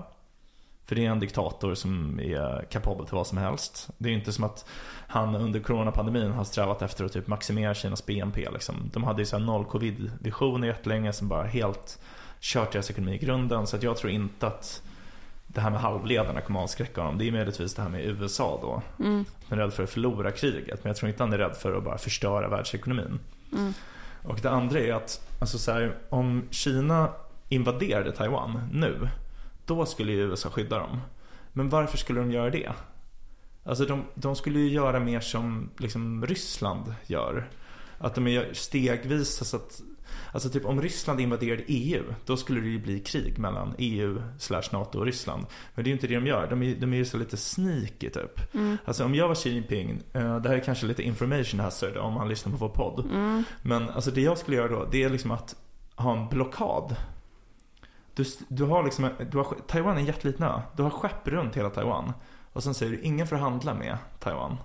För det är en diktator som är kapabel till vad som helst. Det är ju inte som att han under coronapandemin har strävat efter att typ maximera Kinas BNP liksom. De hade ju så här noll covid-visioner jättelänge som bara helt kört deras ekonomi i grunden. Så att jag tror inte att det här med halvledarna kommer avskräcka honom. Det är möjligtvis det här med USA då. Mm, Han är rädd för att förlora kriget. Men jag tror inte han är rädd för att bara förstöra världsekonomin. mm, Och det andra är att alltså så här, om Kina invaderade Taiwan nu. Då skulle ju USA skydda dem. Men varför skulle de göra det? Alltså de, de skulle ju göra mer som liksom Ryssland gör. Att de gör stegvis så att Alltså typ om Ryssland invaderade EU Då skulle det ju bli krig mellan EU slash NATO och Ryssland Men det är ju inte det de gör De är, de är ju så lite sneaky typ mm, Alltså om jag var Xi Jinping eh, Det här är kanske lite information hazard om man lyssnar på vår podd mm, Men alltså det jag skulle göra då Det är liksom att ha en blockad Du, du har liksom, du har, Taiwan är en jätteliten ö. Du har skepp runt hela Taiwan. Och sen säger du ingen får handla med Taiwan.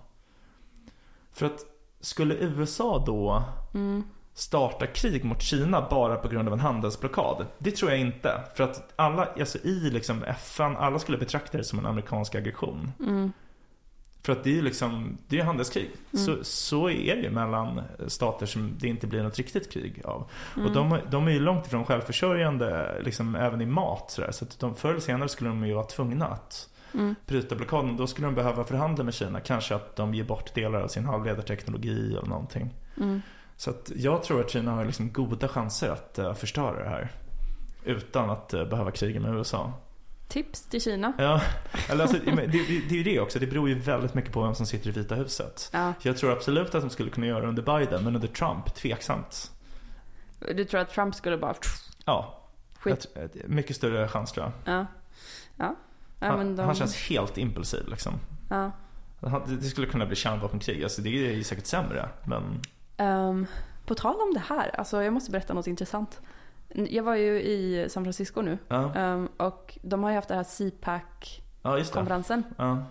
För att skulle USA då Mm. Starta krig mot Kina bara på grund av en handelsblockad? Det tror jag inte. För att alla, alltså i liksom FN, alla skulle betrakta det som en amerikansk aggression. Mm. För att det är ju liksom, det är handelskrig. Mm. Så, så är det ju mellan stater som det inte blir något riktigt krig av. Mm. Och de, de är ju långt ifrån självförsörjande liksom även i mat. Så, så att de, förr eller senare skulle de ju vara tvungna att Mm. bryta blockaden. Då skulle de behöva förhandla med Kina. Kanske att de ger bort delar av sin halvledarteknologi eller någonting. Mm. Så jag tror att Kina har liksom goda chanser att uh, förstöra det här. Utan att uh, behöva kriga med USA. Tips till Kina. Ja, eller alltså, det, det, det är ju det också. Det beror ju väldigt mycket på vem som sitter i Vita huset. Ja. Jag tror absolut att de skulle kunna göra det under Biden, men under Trump, tveksamt. Du tror att Trump skulle bara... Ja, Skit. tror- mycket större chans tror jag. Ja. Ja. ja Han, de... han känns helt impulsiv liksom. Ja. Det skulle kunna bli kärnvapenkrig, alltså det är ju säkert sämre. Men Ehm, på tal om det här, alltså jag måste berätta något intressant. Jag var ju i San Francisco nu ja, ehm, och de har ju haft det här CPAC-konferensen. ja det. Ja,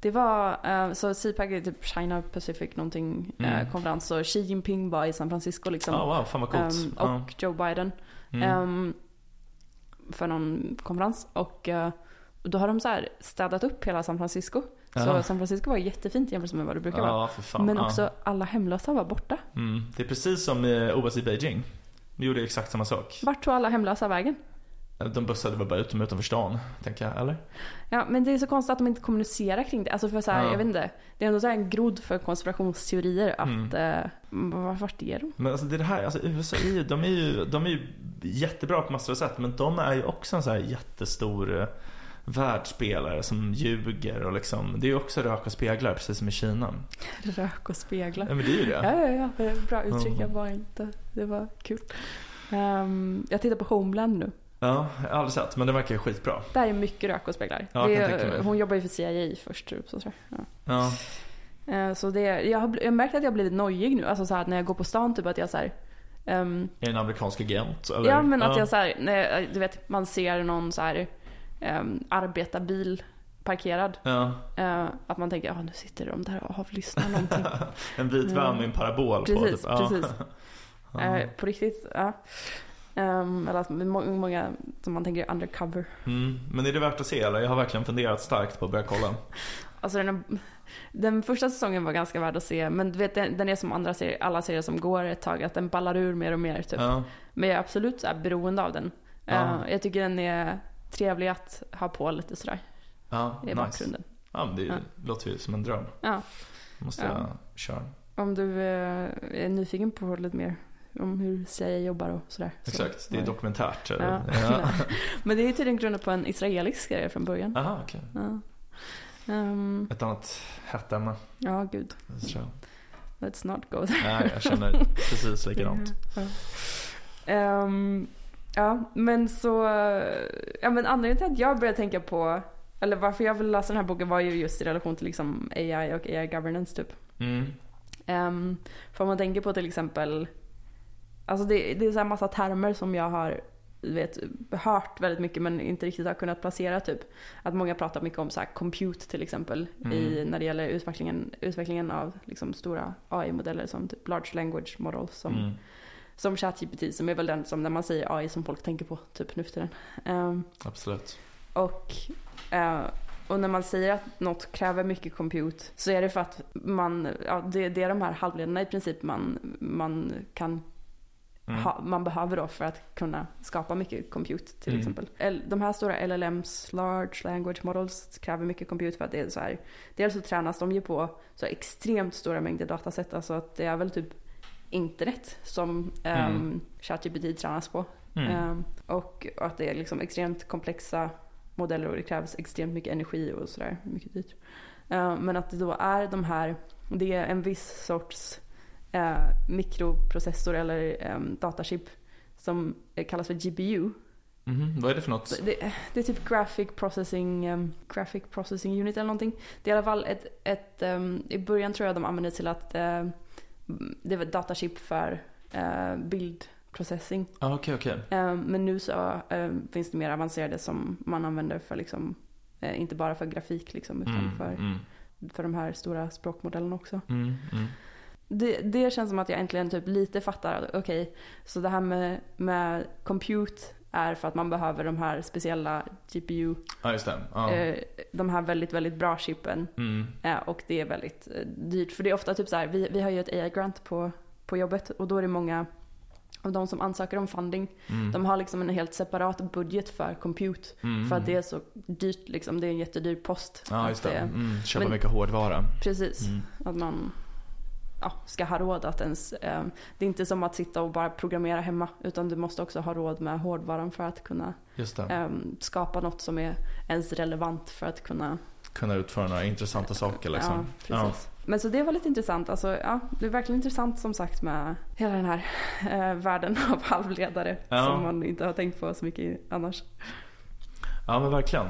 Det var, eh, så CPAC är typ China Pacific någonting Mm. konferens och Xi Jinping var i San Francisco liksom. ja wow, fan vad coolt. Ehm, ja. och Joe Biden. Mm. ehm, för någon konferens. Och då har de så här städat upp hela San Francisco. Så Ja. San Francisco var jättefint jämfört med vad det brukar vara. Ja, fan. Men ja. också alla hemlösa var borta. Mm. Det är precis som OS i Beijing. De gjorde exakt samma sak. Vart tog alla hemlösa vägen? De bussade väl bara ut dem utanför stan, tänker jag, eller? Ja, men det är så konstigt att de inte kommunicerar kring det. Alltså för så här, Ja. jag vet inte. Det är ändå så här en grodd för konspirationsteorier att, Mm. eh, var- vart är de? Men alltså det är det här, alltså USA är ju, de är ju, de är ju jättebra på massor av sätt men de är ju också en så här jättestor eh, världsspelare som ljuger och liksom, det är ju också rök och speglar precis som i Kina. Rök och speglar. Ja men det är ju det. Ja, ja, ja. Bra uttryck. Jag var inte. Det var kul. Ehm, jag tittar på Homeland nu. Ja, jag har aldrig sett men det verkar ju skitbra. Där är mycket rök och speglar. Ja, är, hon jobbar ju för CIA först. Så, tror jag. Ja, Ja. Eh, så det, jag har jag märkt att jag har blivit nojig nu. Alltså så här, när jag går på stan typ att jag så här, ehm, är det en amerikansk agent eller? Ja men att jag så här, när jag, du vet man ser någon så här um, arbetarbil parkerad. Ja, eh, att man tänker, ja nu sitter de där och avlyssnar någonting. en vit van med en parabol på. Precis, Typ. Ja. precis. Eh, på riktigt, ja. Ehm, eller att må- många som man tänker är undercover. Mm. Men är det värt att se eller? Jag har verkligen funderat starkt på att börja kolla. Alltså den, den första säsongen var ganska värd att se. Men du vet den, den är som andra serier, alla serier som går ett tag. Att den ballar ur mer och mer typ. Ja. Men jag är absolut så här beroende av den. Ja. Eh, jag tycker den är trevlig att ha på lite sådär Ja, i nice. bakgrunden. Ja, men det Ja. låter ju som en dröm. Ja. Måste Ja. jag köra. Om du eh, är nyfiken på lite mer om hur CIA jobbar och sådär. Så, Exakt, det är dokumentärt. Ja. Ja. Men det är ju tydligen grundat på en israelisk serie från början. Aha, okej. Ja. Ehm, Ett annat hett ämne. ja, gud. Så. Let's not go there. Nej, jag känner precis likadant. Ja. Ehm, ja, men så... Ja, men anledningen till att jag började tänka på... Eller varför jag ville läsa den här boken var ju just i relation till liksom AI och AI governance typ. Mm. Um, för om man tänker på till exempel... Alltså det, det är så här massa termer som jag har vet, hört väldigt mycket men inte riktigt har kunnat placera typ. Att många pratar mycket om så compute till exempel i, när det gäller utvecklingen, utvecklingen av liksom stora AI-modeller som typ large language models som, Mm. Som ChatGPT som är väl den som när man säger AI som folk tänker på typ nu för tiden. Ehm, Absolut. och, eh, och när man säger att något kräver mycket compute så är det för att man, ja, det, det är de här halvledarna i princip man, man kan Mm. ha, man behöver då för att kunna skapa mycket compute till Mm. exempel. L- De här stora LLMs, large language models, kräver mycket compute för att det är så här. Dels så tränas de ju på så extremt stora mängder dataset, alltså att det är väl typ internet som Mm. um, ChatGPT tränas på. Mm. Ehm, och att det är liksom extremt komplexa modeller och det krävs extremt mycket energi och sådär. Mycket dyrt. Ehm, men att det då är de här, det är en viss sorts eh, mikroprocessor eller um, datachip som eh, kallas för GPU. Mhm, Vad är det för något? Det, det är typ graphic processing, ehm, graphic processing unit eller någonting. Det är i alla fall ett, ett ehm, i början tror jag de använde till att eh, det var ett datachip för eh, bild processing. Ah, Okej, okej. Eh, men nu så eh, finns det mer avancerade som man använder för liksom, eh, inte bara för grafik liksom, utan Mm, för, mm, för de här stora språkmodellerna också. mm, mm. Det, det känns som att jag äntligen typ lite fattar att okej, så det här med, med compute är för att man behöver de här speciella GPU, Ja, just det. Ja. eh, de här väldigt, väldigt bra chippen. Mm. Eh, och det är väldigt eh, dyrt. För det är ofta typ så här, vi, vi har ju ett AI-grant på, på jobbet och då är det många av de som ansöker om funding, Mm. de har liksom en helt separat budget för compute. Mm. För att det är så dyrt liksom, det är en jättedyr post. Ja, just det. Mm. Köpa men- mycket hårdvara. Precis. Mm. Att man ja, ska ha råd att ens... Eh, det är inte som att sitta och bara programmera hemma. Utan du måste också ha råd med hårdvaran för att kunna eh, skapa något som är ens relevant för att kunna... Kunna utföra några intressanta saker liksom. Ja, precis. Men så det var lite intressant. Alltså, ja, det är verkligen intressant som sagt med hela den här eh, världen av halvledare. Ja. Som man inte har tänkt på så mycket annars. Ja men verkligen.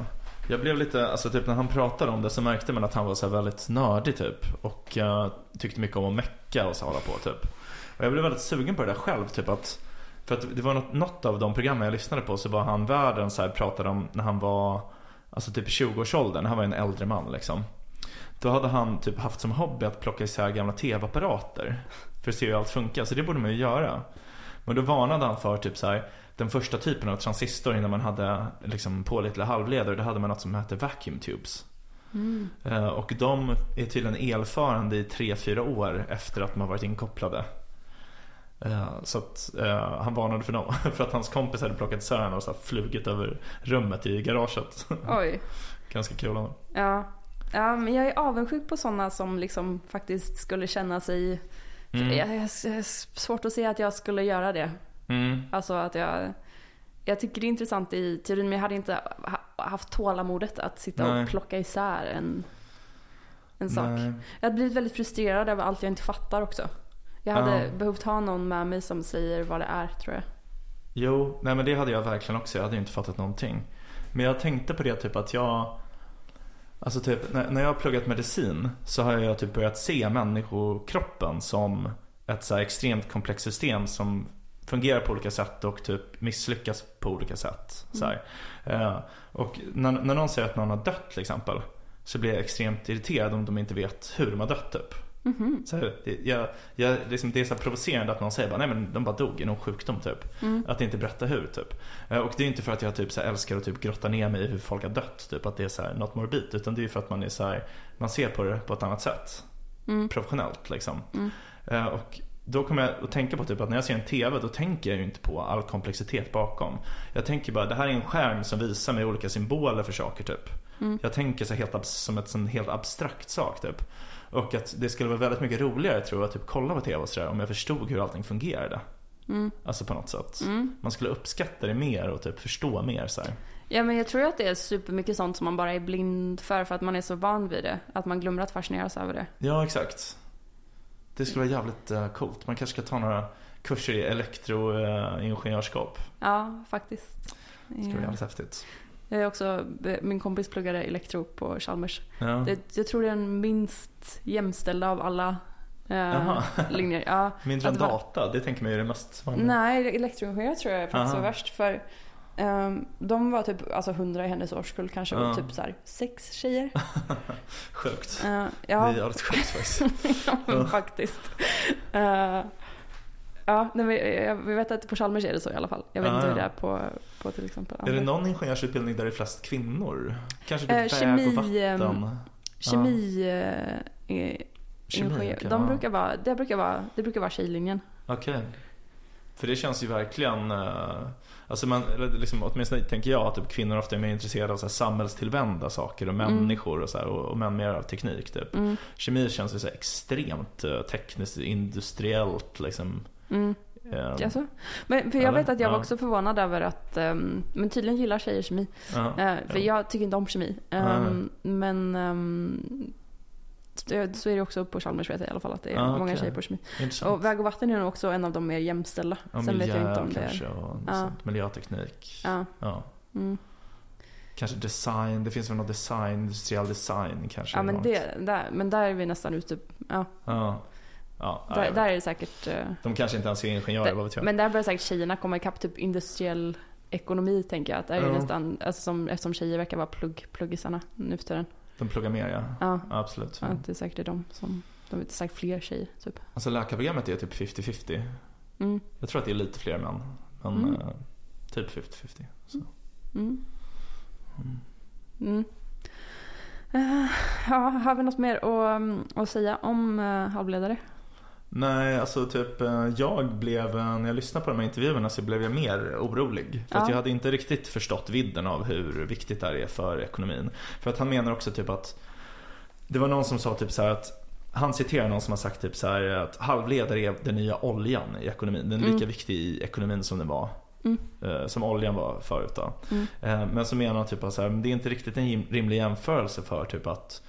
Jag blev lite, alltså typ när han pratade om det så märkte man att han var så här väldigt nördig typ. Och uh, tyckte mycket om att mecka och så hålla på typ. Och jag blev väldigt sugen på det där själv typ att För att det var något, något av de programmen jag lyssnade på så var han världen så här pratade om när han var Alltså typ i 20-årsåldern, han var en äldre man liksom. Då hade han typ haft som hobby att plocka isär gamla tv-apparater. För att se hur allt funkar, så det borde man ju göra. Men då varnade han för typ så här, den första typen av transistor innan man hade liksom pålitliga halvledare. Då hade man något som hette vacuum tubes. Eh, Och de är tydligen elförande i 3-4 år efter att de har varit inkopplade. Eh, Så att eh, han varnade för dem. För att hans kompis hade plockat isär den och så flugit över rummet i garaget. Oj. Ganska kul av. Ja. ja, men jag är avundsjuk på sådana som liksom faktiskt skulle känna sig... Mm. Jag, jag, jag har svårt att se att jag skulle göra det. Mm. Alltså att jag... Jag tycker det är intressant i teorin men jag hade inte ha- haft tålamodet att sitta Nej. och plocka isär en, en sak. Nej. Jag hade blivit väldigt frustrerad över allt jag inte fattar också. Jag hade Ja. behövt ha någon med mig som säger vad det är tror jag. Jo, nej men det hade jag verkligen också. Jag hade ju inte fattat någonting. Men jag tänkte på det typ att jag Alltså typ när, när jag har pluggat medicin så har jag typ börjat se människokroppen som ett så extremt komplext system som fungerar på olika sätt och typ misslyckas på olika sätt. Så. Eh, och när, när någon säger att någon har dött till exempel så blir jag extremt irriterad om de inte vet hur de har dött typ. Så här, jag, jag, liksom, det är så provocerande att någon säger bara, nej men de bara dog i någon sjukdom typ. Att inte berätta hur typ. Eh, Och det är inte för att jag typ så här, älskar att typ grotta ner mig i hur folk har dött. Typ att det är så här, något morbid. Utan det är för att man är så här, man ser på det på ett annat sätt. Professionellt liksom. Eh, Och då kommer jag att tänka på typ att när jag ser en TV då tänker jag ju inte på all komplexitet bakom. Jag tänker bara, det här är en skärm som visar mig olika symboler för saker typ. Jag tänker så helt som ett sån helt abstrakt sak typ. Och att det skulle vara väldigt mycket roligare tror jag att typ kolla på TV och sådär om jag förstod hur allting fungerade. Alltså på något sätt. Man skulle uppskatta det mer och typ förstå mer så här. Ja men jag tror att det är supermycket sånt som man bara är blind för för att man är så van vid det. Att man glömmer att fascineras över det. Ja, exakt. Det skulle vara jävligt eh, coolt. Man kanske ska ta några kurser i elektroingenjörskap. Ja, faktiskt. Det skulle vara jävligt häftigt. Jag är också, min kompis pluggade elektro på Chalmers. Ja. Det, jag tror det är den minst jämställda av alla eh, linjer. Ja, Mindre än data, det tänker man ju är det mest vanliga. Nej, elektroingenjör tror jag faktiskt Aha. var värst. För ehm, de var typ alltså 100 i hennes årskull kanske. Och typ så här, sex tjejer. Sjukt. Eh, Det ja, är jävligt sjukt faktiskt. ja, men faktiskt. Eh, ja, nej, vi vet att på Chalmers är det så i alla fall. Jag vet Ah, inte hur ja. det är på, på till exempel Är det någon ingenjörsutbildning där det är flest kvinnor? Kanske typ Eh, väg kemi, och vatten? ehm, Kemi... eh, är- Kemi, ingenjör. okej, de brukar vara, det, brukar vara, det brukar vara tjejlinjen. Okej. För det känns ju verkligen, eh, alltså man, liksom, åtminstone tänker jag att typ kvinnor ofta är mer intresserade av så här samhällstillvända saker och människor och så här, och, och män mer av teknik typ. Mm. Kemi känns ju så extremt eh, tekniskt, industriellt liksom. Mm. Jaså? Men för jag Eller? vet att jag var också förvånad över att, ehm, men tydligen gillar tjejer kemi. Eh, för ja. jag tycker inte om kemi. Ehm, Men ehm, så så är det också på Chalmers vet jag i alla fall att det är Ah, många okej. tjejer på kemi. Och väg och vatten är nog också en av de mer jämställda. Ja, Sen miljö vet jag inte om det är... och Ja. sånt, miljöteknik. Ja. Ja. Mm. Kanske design, det finns väl någon design, industriell design kanske. ja men, det, där, men där är vi nästan ute. Ja. Ja. Ja, Där, nej, där är det säkert... eh, De kanske inte ens är ingenjörer, vad vet jag. Men där börjar säkert tjejerna komma ikapp typ industriell ekonomi tänker jag. Att där är Ja. nästan, alltså som, eftersom tjejer verkar vara plugg, pluggisarna nu för tiden. De pluggar mer ja. Ja, Ja, Absolut. att det är säkert de som, de är säkert fler tjejer typ. Alltså läkarprogrammet är typ 50-50. Mm. Jag tror att det är lite fler män. Men Mm. eh, typ 50-50. Så. Mm. Eh, ja, har vi något mer att, att säga om uh, halvledare? Nej, alltså typ eh, jag blev, eh, när jag lyssnade på de här intervjuerna så blev jag mer orolig. För att Ja. jag hade inte riktigt förstått vidden av hur viktigt det här är för ekonomin. För att han menar också typ att, det var någon som sa typ så här att han citerar någon som har sagt typ så här att halvledare är den nya oljan i ekonomin. Den är lika Mm. viktig i ekonomin som den var. Mm. eh, Som oljan var förut då. Mm. Men så menar han typ att så här, men det är inte riktigt en rim- rimlig jämförelse för typ att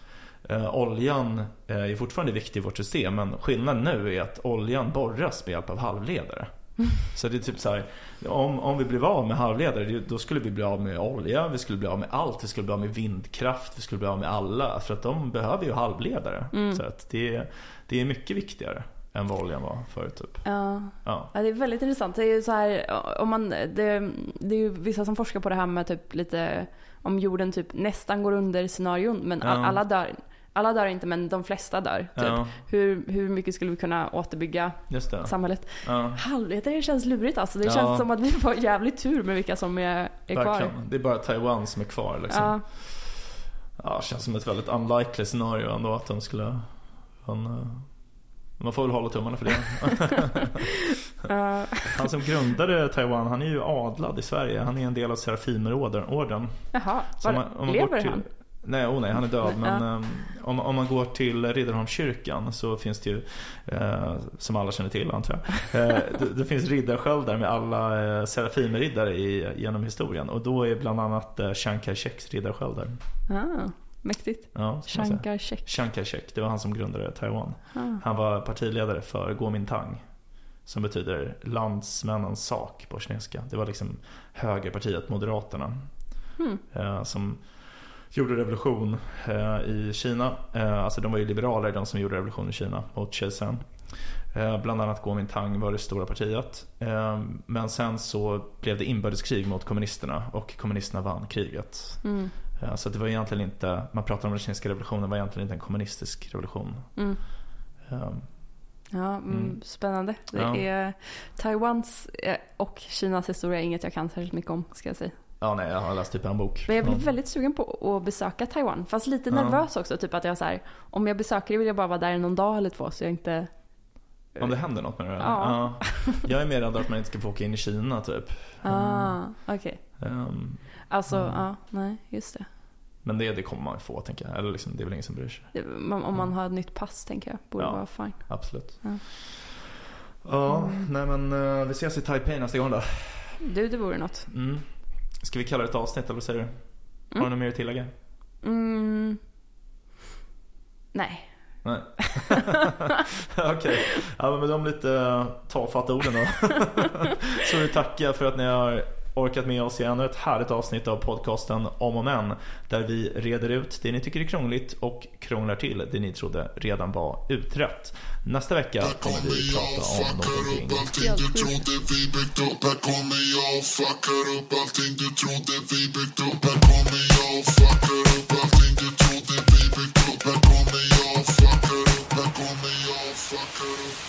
eh, oljan eh, är fortfarande viktig i vårt system men skillnaden nu är att oljan borras med hjälp av halvledare. Så det är typ så här, om, om vi blev av med halvledare då skulle vi bli av med olja, vi skulle bli av med allt, vi skulle bli av med vindkraft, vi skulle bli av med alla. För att de behöver ju halvledare. Mm. Så att det, det är mycket viktigare än vad oljan var förut typ. Ja. Ja. Ja, det är väldigt intressant. Det är ju så här, om man, det, det är ju vissa som forskar på det här med typ lite om jorden typ nästan går under scenarion men Ja. alla dör. Alla dör inte men de flesta dör. Typ. Ja, Hur, hur mycket skulle vi kunna återbygga det. samhället? Ja. Halvledare känns lurigt alltså. Det Ja. känns som att vi får jävligt tur med vilka som är, är kvar. Det är bara Taiwan som är kvar liksom. Ja, Ja, känns som ett väldigt unlikely scenario ändå att de skulle... Men, eh, man får väl hålla tummarna för det. Han som grundade Taiwan, han är ju adlad i Sverige. Han är en del av Serafimerorden. Jaha, var, man- lever går till- han? Nej, oh nej, han är död. Men ja. ehm, om, om man går till Riddarholmskyrkan så finns det ju, eh, som alla känner till antar jag. Eh, det, det finns riddarsköldar med alla eh, Serafimerriddare i, genom historien. Och då är bland annat eh, Chiang Kai-sheks riddarsköldar. Ah, mäktigt. Ja. Shankar Check. Chiang Kai-shek, det var han som grundade Taiwan. Ah. Han var partiledare för Kuomintang. Som betyder landsmännens sak på kinesiska. Det var liksom högerpartiet Moderaterna. Hmm. Eh, som gjorde revolution eh, i Kina. Eh, alltså de var ju liberaler de som gjorde revolution i Kina mot kejsaren. Eh, bland annat Kuomintang var det stora partiet. Men sen så blev det inbördeskrig mot kommunisterna och kommunisterna vann kriget. Mm. Så det var egentligen inte, man pratar om den kinesiska revolutionen, var egentligen inte en kommunistisk revolution. Mm. Ja, mm, Mm. spännande. Det Ja. är Taiwans och Kinas historia är inget jag kan särskilt mycket om, ska jag säga. Ja, nej, jag har läst typ en bok. Men jag blir Ja. väldigt sugen på att besöka Taiwan. Fast lite Ja. nervös också. Typ att jag så här, om jag besöker det vill jag bara vara där någon dag eller två så jag inte... Om det händer något med det? eller? Ja. Jag är mer rädd att man inte ska få åka in i Kina typ. Ah, okej. Ehm, Alltså, Mm. ja, nej, just det. men det, det kommer man få tänker jag. Eller liksom, det är väl ingen som bryr sig. det om man har ett nytt pass tänker jag, borde Ja. vara fine. Absolut. Ja. Ja, nej men eh, vi ses i Taipei nästa gång då. Du, det vore något. Mm. Ska vi kalla det ett avsnitt eller vad säger du? Har du Mm. något mer att tillägga? Mm. Nej. Nej. Okej, ja, men med de lite eh, tafatta orden då. Så vi tacka för att ni har orkat med oss i ännu ett härligt avsnitt av podcasten Om och Men. Där vi reder ut det ni tycker är krångligt och krånglar till det ni trodde redan var utrett. Nästa vecka kommer vi prata om någonting upp allting Helt du sjukt. trodde vi byggt upp Här kommer jag och fuckar upp allting du trodde vi byggt upp Här kommer jag och fuckar upp allting du trodde vi byggt upp Här kommer jag och fuckar upp Här kommer jag och fuckar upp